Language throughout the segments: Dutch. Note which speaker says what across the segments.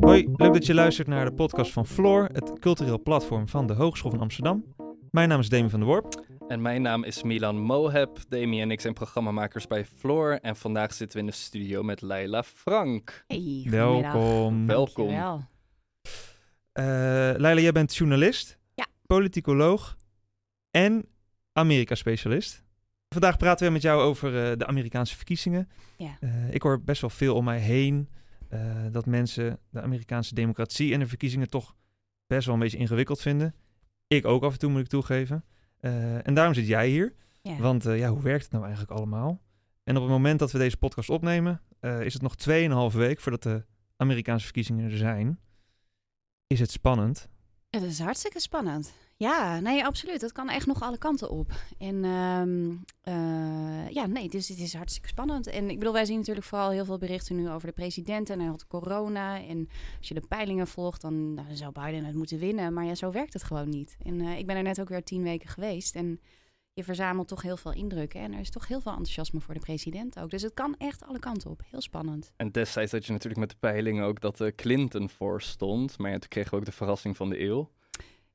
Speaker 1: Hoi, leuk dat je luistert naar de podcast van Floor, het cultureel platform van de Hogeschool van Amsterdam. Mijn naam is Demi van der Worp.
Speaker 2: En mijn naam is Milan Moheb. Demi en ik zijn programmamakers bij Floor. En vandaag zitten we in de studio met Leila Frank.
Speaker 3: Hey.
Speaker 1: Welkom.
Speaker 2: Welkom.
Speaker 3: Dankjewel.
Speaker 1: Eh Leila, jij bent journalist,
Speaker 3: Ja.
Speaker 1: politicoloog en Amerika-specialist. Vandaag praten we met jou over eh, de Amerikaanse verkiezingen.
Speaker 3: Ja.
Speaker 1: Eh, ik hoor best wel veel om mij heen eh, dat mensen de Amerikaanse democratie en de verkiezingen toch best wel een beetje ingewikkeld vinden. Ik ook af en toe, moet ik toegeven. En daarom zit jij hier.
Speaker 3: Ja.
Speaker 1: Want ja, hoe werkt het nou eigenlijk allemaal? En op het moment dat we deze podcast opnemen, is het nog 2,5 week voordat de Amerikaanse verkiezingen er zijn. Is het spannend?
Speaker 3: Het is hartstikke spannend. Ja, nee, absoluut. Het kan echt nog alle kanten op. En ehm, eh, ja, nee, dus het is hartstikke spannend. En ik bedoel, wij zien natuurlijk vooral heel veel berichten nu over de president en hij had corona. En als je de peilingen volgt, dan, dan zou Biden het moeten winnen. Maar ja, zo werkt het gewoon niet. En eh, ik ben er net ook weer tien weken geweest. En je verzamelt toch heel veel indrukken. En er is toch heel veel enthousiasme voor de president ook. Dus het kan echt alle kanten op. Heel spannend.
Speaker 2: En destijds had je natuurlijk met de peilingen ook dat eh, Clinton voor stond. Maar ja, toen kregen we ook de verrassing van de eeuw.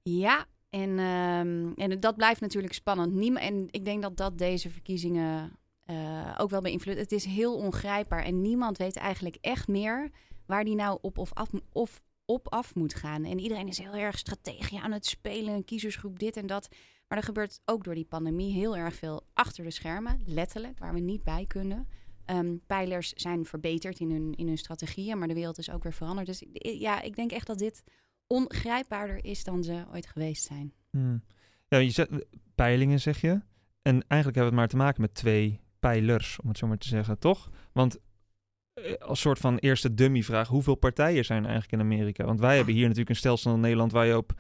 Speaker 3: Ja, en, ehm, en dat blijft natuurlijk spannend. Niem en ik denk dat dat deze verkiezingen eh, ook wel beïnvloedt. Het is heel ongrijpbaar en niemand weet eigenlijk echt meer waar die nou op of af, of op af moet gaan. En iedereen is heel erg strategie aan het spelen, een kiezersgroep dit en dat. Maar er gebeurt ook door die pandemie heel erg veel achter de schermen, letterlijk, waar we niet bij kunnen. Ehm, pijlers zijn verbeterd in hun, in hun strategieën, maar de wereld is ook weer veranderd. Dus i- ja, ik denk echt dat dit ongrijpbaarder is dan ze ooit geweest zijn.
Speaker 1: Hmm. Ja, je zegt peilingen, zeg je. En eigenlijk hebben we het maar te maken met twee pijlers, om het zo maar te zeggen, toch? Want eh, als soort van eerste dummy-vraag, hoeveel partijen zijn er eigenlijk in Amerika? Want wij hebben hier natuurlijk een stelsel in Nederland waar je op,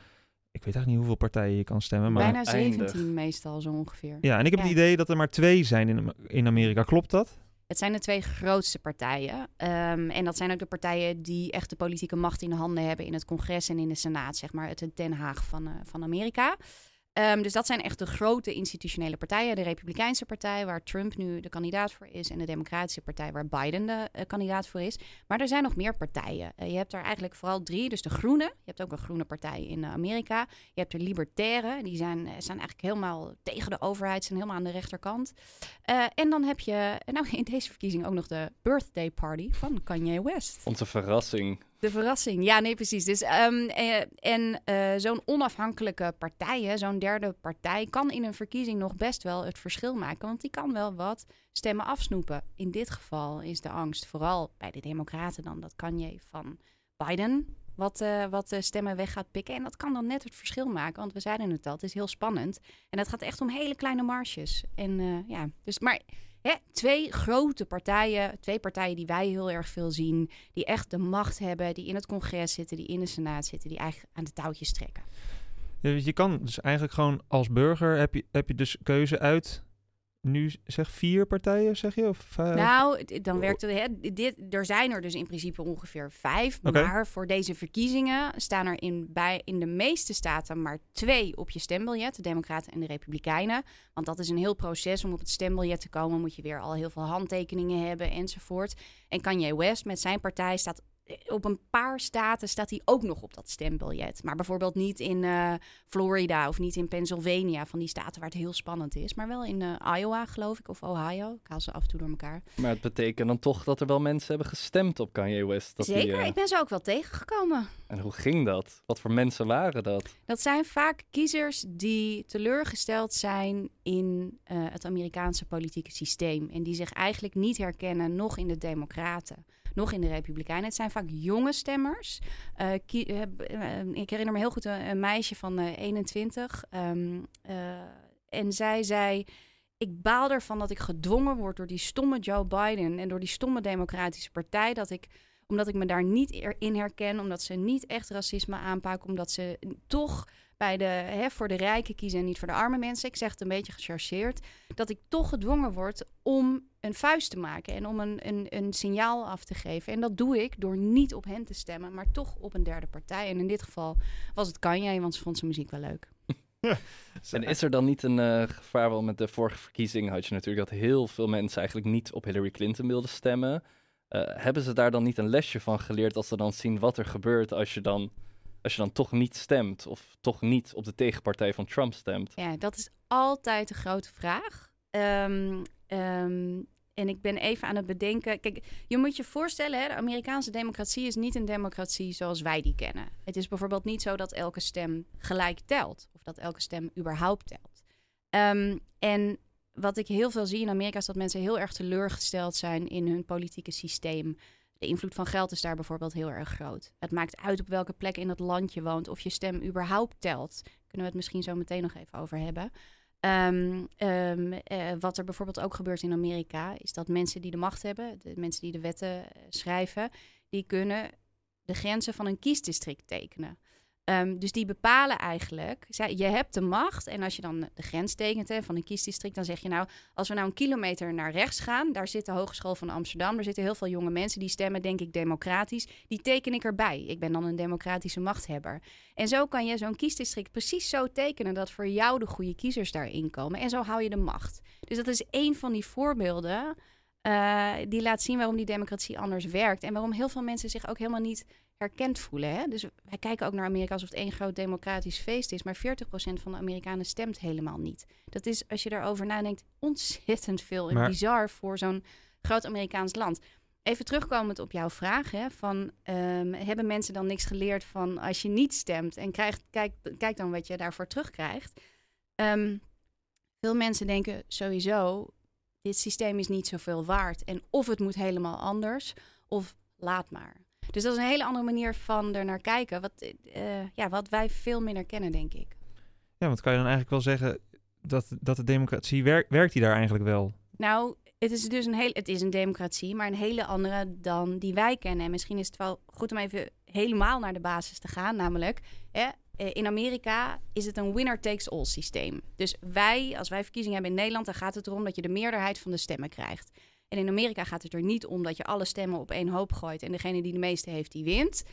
Speaker 1: ik weet eigenlijk niet hoeveel partijen je kan stemmen, maar...
Speaker 3: Bijna
Speaker 2: eindig.
Speaker 3: 17 meestal zo ongeveer.
Speaker 1: Ja, en ik heb
Speaker 3: Ja.
Speaker 1: het idee dat er maar twee zijn in, in Amerika. Klopt dat?
Speaker 3: Het zijn de twee grootste partijen. Ehm, en dat zijn ook de partijen die echt de politieke macht in de handen hebben in het congres en in de senaat, zeg maar, het Den Haag van, eh, van Amerika. Ehm, dus dat zijn echt de grote institutionele partijen. De Republikeinse partij, waar Trump nu de kandidaat voor is, en de Democratische partij, waar Biden de eh, kandidaat voor is. Maar er zijn nog meer partijen. Eh, je hebt er eigenlijk vooral drie. Dus de Groenen. Je hebt ook een groene partij in eh, Amerika. Je hebt de Libertairen. Die zijn, zijn eigenlijk helemaal tegen de overheid, zijn helemaal aan de rechterkant. En dan heb je nou, in deze verkiezing ook nog de birthday party van Kanye West.
Speaker 2: Onze verrassing.
Speaker 3: De verrassing, ja, nee, precies. Dus, ehm, eh, en eh, zo'n onafhankelijke partij, zo'n derde partij, kan in een verkiezing nog best wel het verschil maken. Want die kan wel wat stemmen afsnoepen. In dit geval is de angst vooral bij de Democraten dan dat Kanye van Biden wat, eh, wat stemmen weg gaat pikken. En dat kan dan net het verschil maken. Want we zeiden het al, het is heel spannend. En het gaat echt om hele kleine marges. En ja, dus maar hè, twee grote partijen, twee partijen die wij heel erg veel zien, die echt de macht hebben, die in het congres zitten, die in de senaat zitten, die eigenlijk aan de touwtjes trekken.
Speaker 1: Je kan dus eigenlijk gewoon als burger heb je, heb je dus keuze uit nu zeg vier partijen, zeg je? Of, vijf?
Speaker 3: Nou, dan werkt het. Hè, dit, er zijn er dus in principe ongeveer vijf. Maar voor deze verkiezingen staan er in, bij, in de meeste staten maar twee op je stembiljet: de Democraten en de Republikeinen. Want dat is een heel proces om op het stembiljet te komen. Moet je weer al heel veel handtekeningen hebben enzovoort. En Kanye West met zijn partij staat. Op een paar staten staat hij ook nog op dat stembiljet. Maar bijvoorbeeld niet in eh, Florida of niet in Pennsylvania, van die staten waar het heel spannend is. Maar wel in eh, Iowa, geloof ik, of Ohio. Ik haal ze af en toe door elkaar.
Speaker 2: Maar het betekent dan toch dat er wel mensen hebben gestemd op Kanye West. Dat die,
Speaker 3: Zeker,
Speaker 2: eh,
Speaker 3: ik ben ze ook wel tegengekomen.
Speaker 2: En hoe ging dat? Wat voor mensen waren dat?
Speaker 3: Dat zijn vaak kiezers die teleurgesteld zijn in eh, het Amerikaanse politieke systeem. En die zich eigenlijk niet herkennen, nog in de Democraten, nog in de Republikeinen. Het zijn vaak jonge stemmers. Eh, ik herinner me heel goed een, meisje van eh, 21. ehm, eh, en zij zei. Ik baal ervan dat ik gedwongen word door die stomme Joe Biden en door die stomme Democratische Partij. Dat ik omdat ik me daar niet in herken, omdat ze niet echt racisme aanpakken, omdat ze toch bij de, hè, voor de rijken kiezen en niet voor de arme mensen. Ik zeg het een beetje gechargeerd. Dat ik toch gedwongen word om een vuist te maken en om een, een, een signaal af te geven. En dat doe ik door niet op hen te stemmen, maar toch op een derde partij. En in dit geval was het Kanye, want ze vond zijn muziek wel leuk.
Speaker 2: En is er dan niet een eh, gevaar, wel met de vorige verkiezing had je natuurlijk dat heel veel mensen eigenlijk niet op Hillary Clinton wilden stemmen. Eh, hebben ze daar dan niet een lesje van geleerd als ze dan zien wat er gebeurt als je dan, als je dan toch niet stemt of toch niet op de tegenpartij van Trump stemt?
Speaker 3: Ja, dat is altijd de grote vraag. Ehm, ehm, en ik ben even aan het bedenken. Kijk, je moet je voorstellen, hè, de Amerikaanse democratie is niet een democratie zoals wij die kennen. Het is bijvoorbeeld niet zo dat elke stem gelijk telt. Of dat elke stem überhaupt telt. Ehm, en wat ik heel veel zie in Amerika is dat mensen heel erg teleurgesteld zijn in hun politieke systeem. De invloed van geld is daar bijvoorbeeld heel erg groot. Het maakt uit op welke plek in het land je woont, of je stem überhaupt telt. Kunnen we het misschien zo meteen nog even over hebben. Um, um, uh, wat er bijvoorbeeld ook gebeurt in Amerika, is dat mensen die de macht hebben, de mensen die de wetten uh, schrijven, die kunnen de grenzen van een kiesdistrict tekenen. Um, dus die bepalen eigenlijk, je hebt de macht en als je dan de grens tekent hè, van een kiesdistrict, dan zeg je nou, als we nou een kilometer naar rechts gaan, daar zit de Hogeschool van Amsterdam, daar zitten heel veel jonge mensen, die stemmen denk ik democratisch, die teken ik erbij. Ik ben dan een democratische machthebber. En zo kan je zo'n kiesdistrict precies zo tekenen dat voor jou de goede kiezers daarin komen en zo hou je de macht. Dus dat is één van die voorbeelden uh, die laat zien waarom die democratie anders werkt en waarom heel veel mensen zich ook helemaal niet herkend voelen. Hè? Dus wij kijken ook naar Amerika alsof het één groot democratisch feest is. Maar 40% van de Amerikanen stemt helemaal niet. Dat is, als je daarover nadenkt, ontzettend veel en maar... bizar voor zo'n groot Amerikaans land. Even terugkomend op jouw vraag: hè, van, um, hebben mensen dan niks geleerd van als je niet stemt en krijgt, kijk, kijk dan wat je daarvoor terugkrijgt? Um, veel mensen denken sowieso: dit systeem is niet zoveel waard. En of het moet helemaal anders, of laat maar. Dus dat is een hele andere manier van er naar kijken. Wat, uh, ja, wat wij veel minder kennen, denk ik.
Speaker 1: Ja, want kan je dan eigenlijk wel zeggen dat, dat de democratie werkt, werkt die daar eigenlijk wel?
Speaker 3: Nou, het is dus een heel, het is een democratie, maar een hele andere dan die wij kennen. En misschien is het wel goed om even helemaal naar de basis te gaan. Namelijk, hè, eh, in Amerika is het een winner takes all systeem. Dus wij, als wij verkiezingen hebben in Nederland, dan gaat het erom dat je de meerderheid van de stemmen krijgt. En in Amerika gaat het er niet om dat je alle stemmen op één hoop gooit en degene die de meeste heeft, die wint.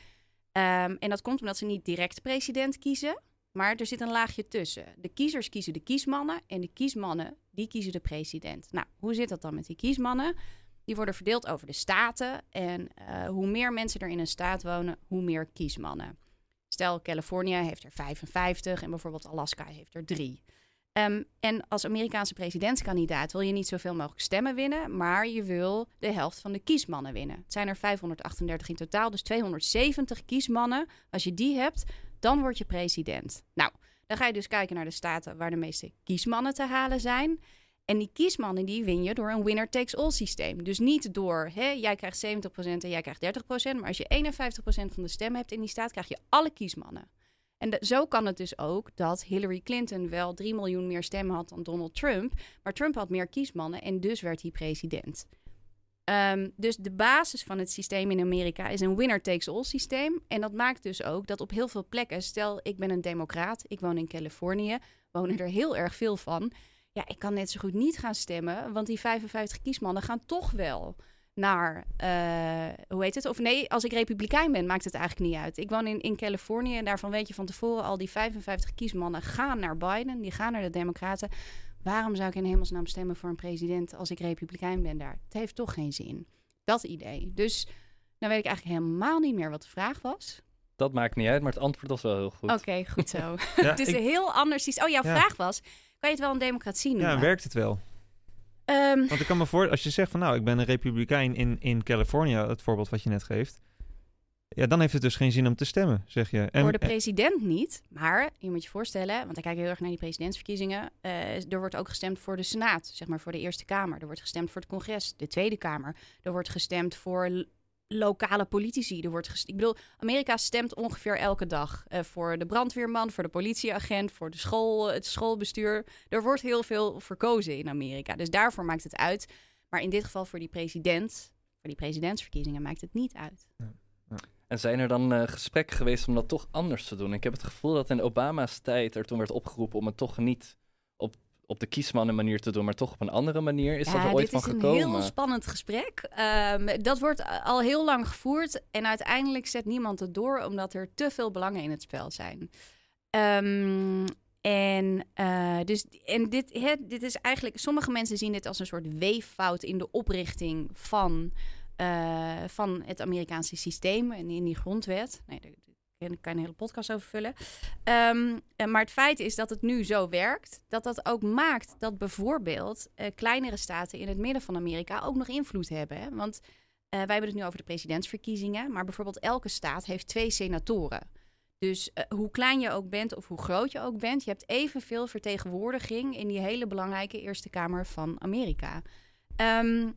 Speaker 3: Um, en dat komt omdat ze niet direct president kiezen, maar er zit een laagje tussen. De kiezers kiezen de kiesmannen en de kiesmannen die kiezen de president. Nou, hoe zit dat dan met die kiesmannen? Die worden verdeeld over de staten en uh, hoe meer mensen er in een staat wonen, hoe meer kiesmannen. Stel, Californië heeft er 55 en bijvoorbeeld Alaska heeft er drie. Um, en als Amerikaanse presidentskandidaat wil je niet zoveel mogelijk stemmen winnen, maar je wil de helft van de kiesmannen winnen. Het zijn er 538 in totaal, dus 270 kiesmannen. Als je die hebt, dan word je president. Nou, dan ga je dus kijken naar de staten waar de meeste kiesmannen te halen zijn. En die kiesmannen die win je door een winner-takes-all systeem. Dus niet door, hè, jij krijgt 70% en jij krijgt 30%. Maar als je 51% van de stemmen hebt in die staat, krijg je alle kiesmannen. En zo kan het dus ook dat Hillary Clinton wel 3 miljoen meer stemmen had dan Donald Trump. Maar Trump had meer kiesmannen en dus werd hij president. Um, dus de basis van het systeem in Amerika is een winner-takes-all systeem. En dat maakt dus ook dat op heel veel plekken, stel ik ben een democraat, ik woon in Californië, wonen er heel erg veel van. Ja, ik kan net zo goed niet gaan stemmen, want die 55 kiesmannen gaan toch wel naar, uh, hoe heet het? Of nee, als ik republikein ben, maakt het eigenlijk niet uit. Ik woon in, in Californië en daarvan weet je van tevoren al die 55 kiesmannen gaan naar Biden, die gaan naar de Democraten. Waarom zou ik in hemelsnaam stemmen voor een president als ik republikein ben daar? Het heeft toch geen zin. Dat idee. Dus nou weet ik eigenlijk helemaal niet meer wat de vraag was.
Speaker 2: Dat maakt niet uit, maar het antwoord was wel heel goed.
Speaker 3: Oké, goed zo. ja, het is ik... heel anders. Oh, jouw vraag was, kan je het wel een democratie noemen?
Speaker 1: Ja, werkt het wel? Um, Want ik kan me voor, als je zegt van nou, ik ben een republikein in, in Californië, het voorbeeld wat je net geeft. Ja, dan heeft het dus geen zin om te stemmen, zeg je.
Speaker 3: En, voor de president niet, maar je moet je voorstellen, want ik kijk heel erg naar die presidentsverkiezingen. Uh, er wordt ook gestemd voor de Senaat, zeg maar voor de Eerste Kamer. Er wordt gestemd voor het Congres, de Tweede Kamer. Er wordt gestemd voor lokale politici. Er wordt ik bedoel, Amerika stemt ongeveer elke dag uh, voor de brandweerman, voor de politieagent, voor de school, het schoolbestuur. Er wordt heel veel verkozen in Amerika. Dus daarvoor maakt het uit. Maar in dit geval voor die president, voor die presidentsverkiezingen maakt het niet uit. Ja.
Speaker 2: En zijn er dan uh, gesprekken geweest om dat toch anders te doen? Ik heb het gevoel dat in Obama's tijd er toen werd opgeroepen om het toch niet op op de kiesmannen manier te doen, maar toch op een andere manier. Is dat er ooit van gekomen?
Speaker 3: Dit is een heel spannend gesprek. Um, dat wordt al heel lang gevoerd en uiteindelijk zet niemand het door, omdat er te veel belangen in het spel zijn. Um, en, uh, dus, en dit, dit is eigenlijk, sommige mensen zien dit als een soort weeffout in de oprichting van eh, van het Amerikaanse systeem en in die grondwet. Nee, kan je een hele podcast over vullen. Ehm, eh, maar het feit is dat het nu zo werkt, dat dat ook maakt dat bijvoorbeeld eh, kleinere staten in het midden van Amerika ook nog invloed hebben. Hè? Want wij hebben het nu over de presidentsverkiezingen, maar bijvoorbeeld elke staat heeft twee senatoren. Dus hoe klein je ook bent of hoe groot je ook bent, je hebt evenveel vertegenwoordiging in die hele belangrijke Eerste Kamer van Amerika. Um, eh,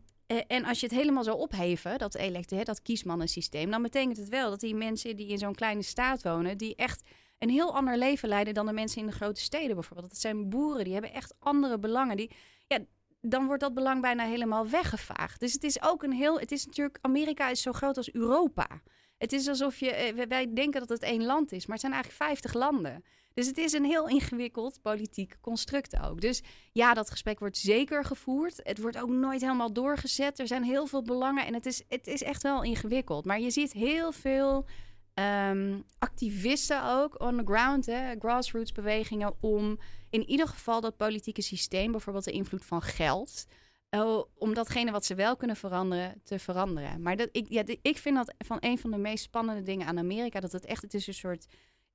Speaker 3: en als je het helemaal zou opheven, dat, dat kiesmannensysteem, dan betekent het wel dat die mensen die in zo'n kleine staat wonen, die echt een heel ander leven leiden dan de mensen in de grote steden bijvoorbeeld. Dat zijn boeren, die hebben echt andere belangen. Die, ja, dan wordt dat belang bijna helemaal weggevaagd. Dus het is ook een heel. Het is natuurlijk. Amerika is zo groot als Europa. Het is alsof je. Eh, wij denken dat het één land is, maar het zijn eigenlijk 50 landen. Dus het is een heel ingewikkeld politiek construct ook. Dus ja, dat gesprek wordt zeker gevoerd. Het wordt ook nooit helemaal doorgezet. Er zijn heel veel belangen en het is, het is echt wel ingewikkeld. Maar je ziet heel veel um, activisten ook on the ground, hè, grassroots bewegingen, om in ieder geval dat politieke systeem, bijvoorbeeld de invloed van geld, uh, om datgene wat ze wel kunnen veranderen, te veranderen. Maar dat, ik, ja, ik vind dat van een van de meest spannende dingen aan Amerika, dat het echt, het is een soort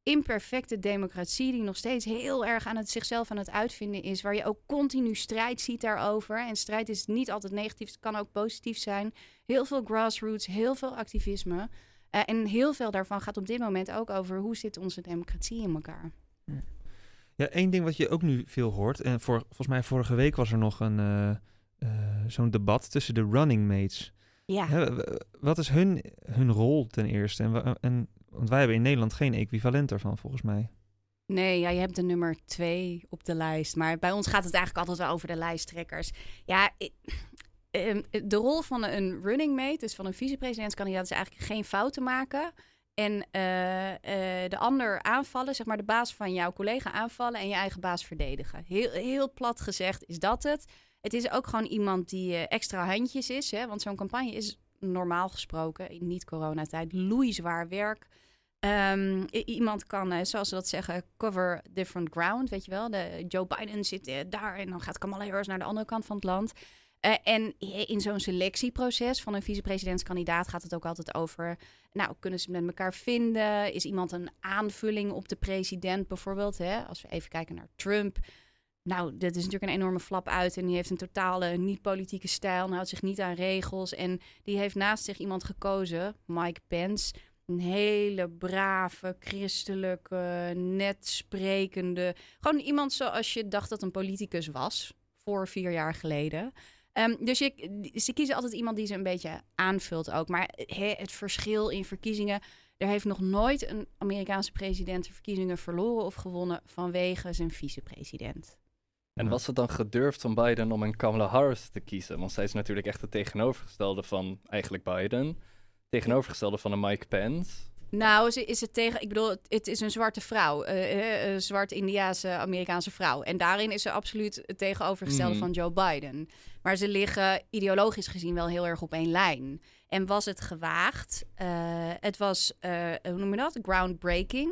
Speaker 3: imperfecte democratie die nog steeds heel erg aan het zichzelf aan het uitvinden is, waar je ook continu strijd ziet daarover. En strijd is niet altijd negatief, het kan ook positief zijn. Heel veel grassroots, heel veel activisme. Uh, en heel veel daarvan gaat op dit moment ook over hoe zit onze democratie in elkaar.
Speaker 1: Ja, één ding wat je ook nu veel hoort, en voor, volgens mij vorige week was er nog een uh, uh, zo'n debat tussen de running mates.
Speaker 3: Ja.
Speaker 1: Hè, wat is hun, hun rol ten eerste? En, en want wij hebben in Nederland geen equivalent ervan, volgens mij.
Speaker 3: Nee, ja, je hebt de nummer twee op de lijst. Maar bij ons gaat het eigenlijk altijd wel over de lijsttrekkers. Ja, ehm, de rol van een running mate, dus van een vicepresidentskandidaat, is eigenlijk geen fouten maken. En uh, uh, de ander aanvallen, zeg maar de baas van jouw collega aanvallen en je eigen baas verdedigen. Heel, heel plat gezegd is dat het. Het is ook gewoon iemand die uh, extra handjes is. Hè? Want zo'n campagne is normaal gesproken in niet-coronatijd loeizwaar werk. Um, iemand kan, uh, zoals ze dat zeggen, cover different ground, weet je wel. De, Joe Biden zit uh, daar en dan gaat Kamala Harris naar de andere kant van het land. Uh, en in zo'n selectieproces van een vicepresidentskandidaat gaat het ook altijd over... nou, kunnen ze met elkaar vinden? Is iemand een aanvulling op de president bijvoorbeeld? Hè? Als we even kijken naar Trump... Nou, dit is natuurlijk een enorme flap uit en die heeft een totale niet-politieke stijl, houdt zich niet aan regels. En die heeft naast zich iemand gekozen, Mike Pence, een hele brave, christelijke, net sprekende. Gewoon iemand zoals je dacht dat een politicus was. Voor vier jaar geleden. Um, dus je, ze kiezen altijd iemand die ze een beetje aanvult ook. Maar het verschil in verkiezingen. Er heeft nog nooit een Amerikaanse president de verkiezingen verloren of gewonnen vanwege zijn vicepresident.
Speaker 2: En was het dan gedurfd van Biden om een Kamala Harris te kiezen? Want zij is natuurlijk echt het tegenovergestelde van eigenlijk Biden tegenovergestelde van een Mike Pence.
Speaker 3: Nou, ze is het tegen. Ik bedoel, het is een zwarte vrouw. Uh, uh, zwart-Indiaanse Amerikaanse vrouw. En daarin is ze absoluut het tegenovergestelde mhm. van Joe Biden. Maar ze liggen ideologisch gezien wel heel erg op één lijn. En was het gewaagd? Uh, het was, hoe noem je dat? Groundbreaking.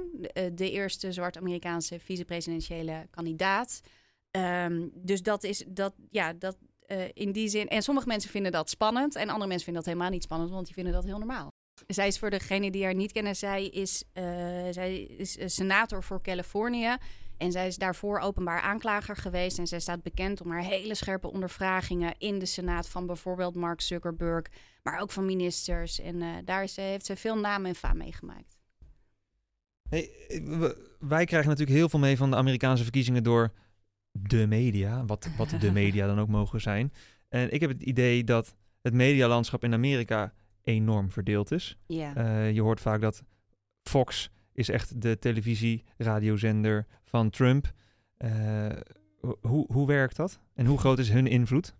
Speaker 3: de eerste zwart-Amerikaanse vicepresidentiële kandidaat. Um, dus dat is dat, ja, dat, uh, in die zin. En sommige mensen vinden dat spannend. En andere mensen vinden dat helemaal niet spannend, want die vinden dat heel normaal. Zij is voor degene die haar niet kennen, zij is, uh, zij is senator voor Californië. En zij is daarvoor openbaar aanklager geweest. En zij staat bekend om haar hele scherpe ondervragingen in de Senaat van bijvoorbeeld Mark Zuckerberg, maar ook van ministers. En daar heeft ze veel naam en faam meegemaakt.
Speaker 1: Hey, wij krijgen natuurlijk heel veel mee van de Amerikaanse verkiezingen door de media, wat, wat de media dan ook mogen zijn. En ik heb het idee dat het medialandschap in Amerika enorm verdeeld is.
Speaker 3: Ja.
Speaker 1: Uh, je hoort vaak dat Fox is echt de televisie-radiozender van Trump. Uh, hoe, hoe werkt dat? En hoe groot is hun invloed?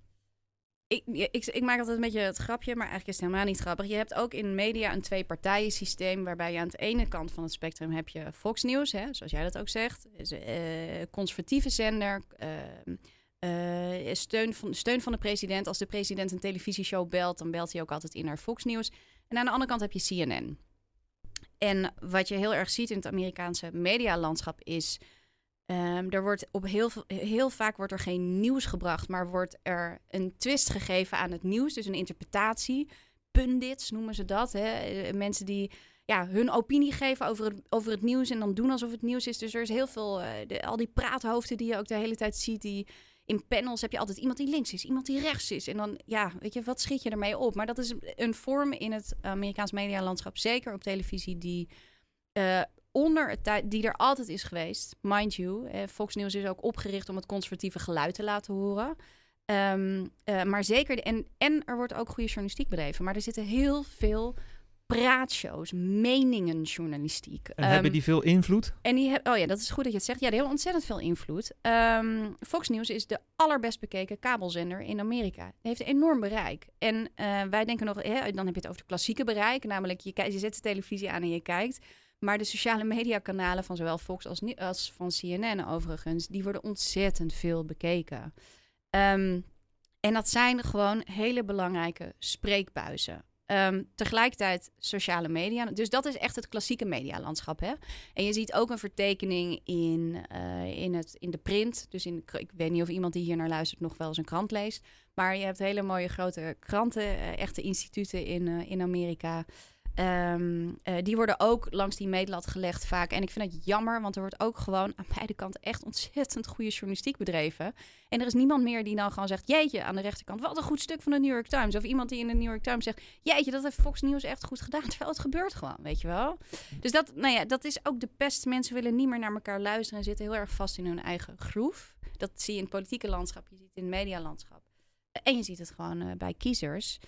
Speaker 3: Ik, ik, ik, maak altijd een beetje het grapje, maar eigenlijk is het helemaal niet grappig. Je hebt ook in media een twee-partijen systeem, waarbij je aan de ene kant van het spectrum heb je Fox News, hè, zoals jij dat ook zegt, een uh, conservatieve zender, uh, uh, steun, van, steun van de president. Als de president een televisieshow belt, dan belt hij ook altijd in naar Fox News. En aan de andere kant heb je CNN. En wat je heel erg ziet in het Amerikaanse medialandschap is Um, er wordt op heel, heel vaak wordt er geen nieuws gebracht, maar wordt er een twist gegeven aan het nieuws, dus een interpretatie. pundits noemen ze dat. Hè? Eh, Mensen die ja, hun opinie geven over het, over het nieuws en dan doen alsof het nieuws is. Dus er is heel veel, eh, al die praathoofden die je ook de hele tijd ziet, die in panels heb je altijd iemand die links is, iemand die rechts is. En dan, ja, weet je, wat schiet je ermee op? Maar dat is een vorm in het Amerikaans medialandschap, zeker op televisie, die eh, onder het tijd, die er altijd is geweest. Mind you, eh, Fox News is ook opgericht om het conservatieve geluid te laten horen. Ehm, eh, maar zeker, de- en, en er wordt ook goede journalistiek bedreven. Maar er zitten heel veel praatshows, meningenjournalistiek.
Speaker 1: En
Speaker 3: Ehm,
Speaker 1: hebben die veel invloed?
Speaker 3: en die hebben, oh ja, dat is goed dat je het zegt. Ja, die hebben ontzettend veel invloed. Ehm, Fox News is de allerbest bekeken kabelzender in Amerika. Die heeft een enorm bereik. En eh, wij denken nog, hè, dan heb je het over het klassieke bereik. Namelijk, je, je zet de televisie aan en je kijkt. Maar de sociale mediakanalen van zowel Fox als, als van CNN overigens, die worden ontzettend veel bekeken. Ehm, en dat zijn gewoon hele belangrijke spreekbuizen. Ehm, tegelijkertijd sociale media. Dus dat is echt het klassieke medialandschap. Hè? En je ziet ook een vertekening in, eh, in, het, in de print. Dus in, ik weet niet of iemand die hier naar luistert nog wel eens een krant leest. Maar je hebt hele mooie grote kranten, eh, echte instituten in, eh, in Amerika. Ehm, eh, die worden ook langs die meetlat gelegd vaak. En ik vind het jammer, want er wordt ook gewoon aan beide kanten echt ontzettend goede journalistiek bedreven. En er is niemand meer die dan gewoon zegt: Jeetje, aan de rechterkant, wat een goed stuk van de New York Times. Of iemand die in de New York Times zegt: Jeetje, dat heeft Fox News echt goed gedaan. Terwijl het gebeurt gewoon, weet je wel. Dus dat, nou ja, dat is ook de pest. Mensen willen niet meer naar elkaar luisteren en zitten heel erg vast in hun eigen groef. Dat zie je in het politieke landschap, je ziet het in het medialandschap. En je ziet het gewoon eh, bij kiezers.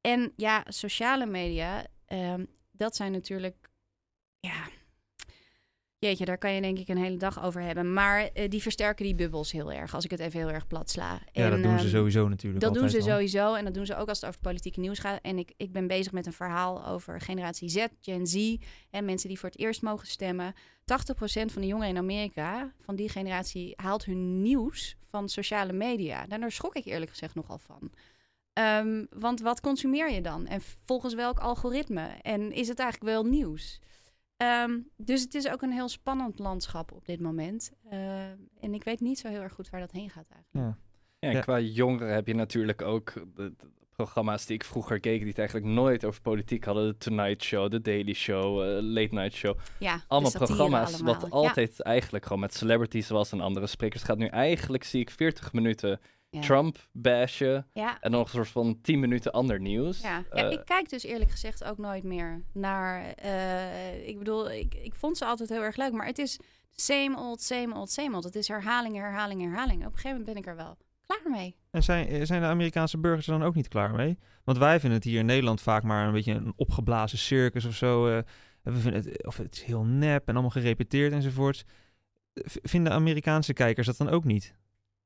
Speaker 3: En ja, sociale media, ehm, dat zijn natuurlijk, ja, jeetje, daar kan je denk ik een hele dag over hebben. Maar eh, die versterken die bubbels heel erg, als ik het even heel erg plat sla.
Speaker 1: Ja,
Speaker 3: En,
Speaker 1: dat doen ze
Speaker 3: ehm,
Speaker 1: sowieso natuurlijk.
Speaker 3: dat doen ze
Speaker 1: al.
Speaker 3: sowieso en dat doen ze ook als het over politieke nieuws gaat. En ik, ik ben bezig met een verhaal over generatie Z, Gen Z en mensen die voor het eerst mogen stemmen. 80% van de jongeren in Amerika van die generatie haalt hun nieuws van sociale media. Daar schrok ik eerlijk gezegd nogal van. Ehm, want wat consumeer je dan? En volgens welk algoritme? En is het eigenlijk wel nieuws? Ehm, dus het is ook een heel spannend landschap op dit moment. Eh, en ik weet niet zo heel erg goed waar dat heen gaat eigenlijk.
Speaker 1: Ja.
Speaker 2: Ja, en
Speaker 1: Ja.
Speaker 2: qua jongeren heb je natuurlijk ook de, de programma's die ik vroeger keek, die het eigenlijk nooit over politiek hadden. De Tonight Show, The Daily Show, eh, Late Night Show.
Speaker 3: Ja,
Speaker 2: Allemaal
Speaker 3: de satire
Speaker 2: programma's
Speaker 3: allemaal.
Speaker 2: wat
Speaker 3: Ja,
Speaker 2: altijd eigenlijk gewoon met celebrities was en andere sprekers gaat. Nu eigenlijk zie ik 40 minuten
Speaker 3: ja.
Speaker 2: Trump bashen
Speaker 3: Ja,
Speaker 2: en dan nog een soort van 10 minuten ander nieuws.
Speaker 3: ja. ja,
Speaker 2: Eh,
Speaker 3: ik kijk dus eerlijk gezegd ook nooit meer naar... eh, ik bedoel, ik, ik vond ze altijd heel erg leuk, maar het is same old, same old, same old. Het is herhaling, herhaling, herhaling. Op een gegeven moment ben ik er wel klaar mee.
Speaker 1: En zijn, eh, zijn de Amerikaanse burgers er dan ook niet klaar mee? Want wij vinden het hier in Nederland vaak maar een beetje een opgeblazen circus of zo. eh, en we vinden het, of het is heel nep en allemaal gerepeteerd enzovoorts. V- Vinden Amerikaanse kijkers dat dan ook niet?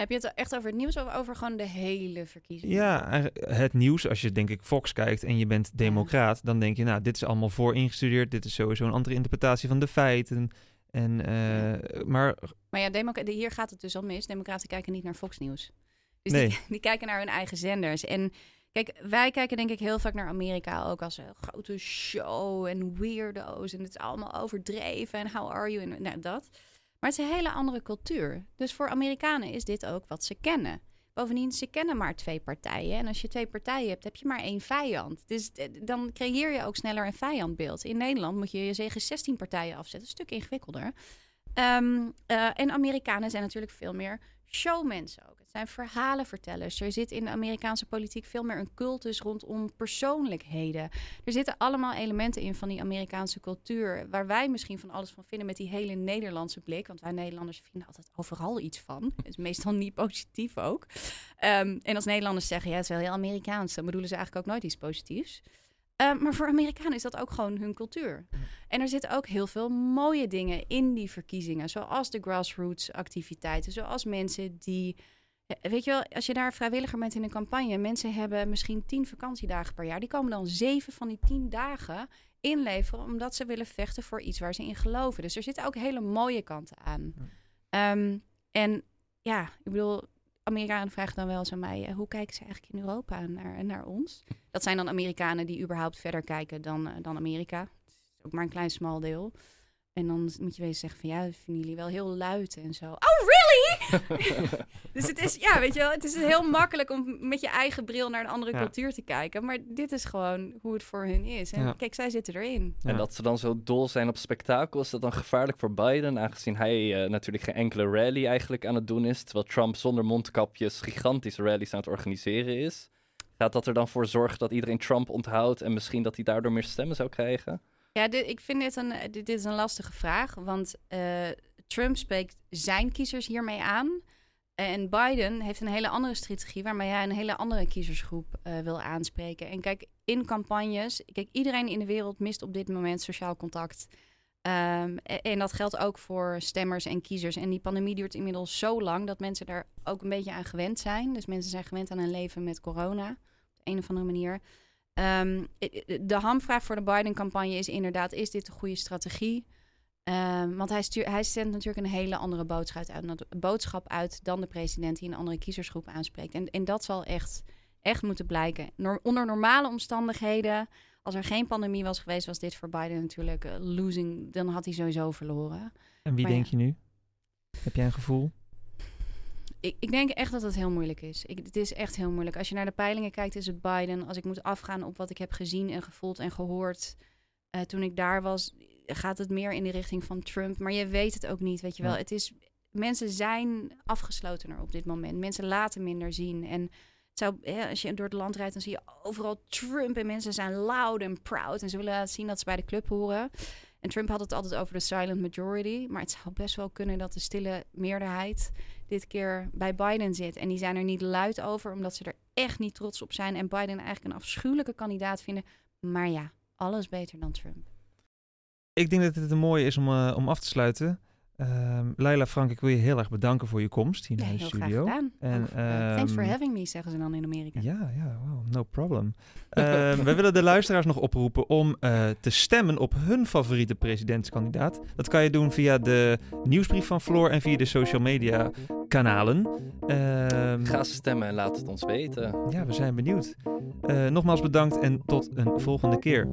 Speaker 3: Heb je het echt over het nieuws of over gewoon de hele verkiezing?
Speaker 1: Ja, het nieuws, als je denk ik Fox kijkt en je bent democraat, dan denk je, nou, dit is allemaal vooringestudeerd. Dit is sowieso een andere interpretatie van de feiten. En, eh, Maar
Speaker 3: Maar ja, hier gaat het dus al mis. Democraten kijken niet naar Fox News. Dus
Speaker 1: Nee.
Speaker 3: die, die kijken naar hun eigen zenders. En kijk, wij kijken denk ik heel vaak naar Amerika ook als een grote show en weirdo's. En het is allemaal overdreven en how are you en nou, dat. Maar het is een hele andere cultuur. Dus voor Amerikanen is dit ook wat ze kennen. Bovendien, ze kennen maar twee partijen. En als je twee partijen hebt, heb je maar één vijand. Dus eh, dan creëer je ook sneller een vijandbeeld. In Nederland moet je je zeggen 16 partijen afzetten. Een stuk ingewikkelder. Ehm, eh, en Amerikanen zijn natuurlijk veel meer showmensen ook. Het zijn verhalenvertellers. Er zit in de Amerikaanse politiek veel meer een cultus rondom persoonlijkheden. Er zitten allemaal elementen in van die Amerikaanse cultuur... waar wij misschien van alles van vinden met die hele Nederlandse blik. Want wij Nederlanders vinden altijd overal iets van. Het is meestal niet positief ook. Ehm, en als Nederlanders zeggen, ja, het is wel heel Amerikaans... dan bedoelen ze eigenlijk ook nooit iets positiefs. Ehm, maar voor Amerikanen is dat ook gewoon hun cultuur. En er zitten ook heel veel mooie dingen in die verkiezingen. Zoals de grassroots activiteiten. Zoals mensen die. Ja, Weet je wel, als je daar vrijwilliger bent in een campagne. Mensen hebben misschien tien vakantiedagen per jaar. Die komen dan zeven van die tien dagen inleveren. Omdat ze willen vechten voor iets waar ze in geloven. Dus er zitten ook hele mooie kanten aan. Ehm, en ja, ik bedoel. Amerikanen vragen dan wel eens aan mij, eh, hoe kijken ze eigenlijk in Europa naar, naar ons? Dat zijn dan Amerikanen die überhaupt verder kijken dan, eh, dan Amerika. Het is ook maar een klein smal deel. En dan moet je wezen zeggen van ja, vinden jullie wel heel luid en zo. Oh, really? dus het is, ja, weet je wel, het is heel makkelijk om met je eigen bril naar een andere
Speaker 1: Ja.
Speaker 3: cultuur te kijken. Maar dit is gewoon hoe het voor hun is. En
Speaker 1: Ja.
Speaker 3: kijk, zij zitten erin.
Speaker 1: Ja.
Speaker 2: En dat ze dan zo dol zijn op spektakel, is dat dan gevaarlijk voor Biden? Aangezien hij eh, natuurlijk geen enkele rally eigenlijk aan het doen is. Terwijl Trump zonder mondkapjes gigantische rallies aan het organiseren is. Gaat dat er dan voor zorgen dat iedereen Trump onthoudt en misschien dat hij daardoor meer stemmen zou krijgen?
Speaker 3: Ja, dit, ik vind dit een, dit, dit is een lastige vraag. Want eh, Trump spreekt zijn kiezers hiermee aan. En Biden heeft een hele andere strategie waarmee hij een hele andere kiezersgroep eh, wil aanspreken. En kijk, in campagnes, kijk, iedereen in de wereld mist op dit moment sociaal contact. Ehm, e- en, dat geldt ook voor stemmers en kiezers. En die pandemie duurt inmiddels zo lang dat mensen daar ook een beetje aan gewend zijn. Dus mensen zijn gewend aan een leven met corona op de een of andere manier. Ehm, i- i- de hamvraag voor de Biden-campagne is inderdaad: is dit een goede strategie? Ehm, want hij, stuur, hij zendt natuurlijk een hele andere boodschap uit, boodschap uit dan de president die een andere kiezersgroep aanspreekt. En, en dat zal echt, echt moeten blijken. Onder normale omstandigheden, als er geen pandemie was geweest, was dit voor Biden natuurlijk eh, losing. Dan had hij sowieso verloren.
Speaker 1: En wie
Speaker 3: Maar
Speaker 1: denk
Speaker 3: ja.
Speaker 1: je nu? Heb jij een gevoel?
Speaker 3: Ik, ik denk echt dat het heel moeilijk is. Ik, het is echt heel moeilijk. Als je naar de peilingen kijkt, is het Biden. Als ik moet afgaan op wat ik heb gezien en gevoeld en gehoord eh, toen ik daar was, gaat het meer in de richting van Trump. Maar je weet het ook niet, weet je wel.
Speaker 1: Ja.
Speaker 3: Het is, mensen zijn afgeslotener op dit moment. Mensen laten minder zien. En het zou, hè, als je door het land rijdt, dan zie je overal Trump. En mensen zijn loud en proud. En ze willen laten zien dat ze bij de club horen. En Trump had het altijd over de silent majority. Maar het zou best wel kunnen dat de stille meerderheid dit keer bij Biden zit. En die zijn er niet luid over, omdat ze er echt niet trots op zijn. En Biden eigenlijk een afschuwelijke kandidaat vinden. Maar ja, alles beter dan Trump.
Speaker 1: Ik denk dat dit een mooie is om, eh, om af te sluiten. Ehm Leila, Frank, ik wil je heel erg bedanken voor je komst hier
Speaker 3: Ja,
Speaker 1: naar de
Speaker 3: heel
Speaker 1: studio.
Speaker 3: graag gedaan.
Speaker 1: En,
Speaker 3: eh, thanks for having me, zeggen ze dan in Amerika.
Speaker 1: Ja, ja, wow, no problem. Ehm, we willen de luisteraars nog oproepen om eh, te stemmen op hun favoriete presidentskandidaat. Dat kan je doen via de nieuwsbrief van Floor en via de social media kanalen. Ehm,
Speaker 2: Ga stemmen en laat het ons weten.
Speaker 1: ja, we zijn benieuwd. Eh, nogmaals bedankt en tot een volgende keer.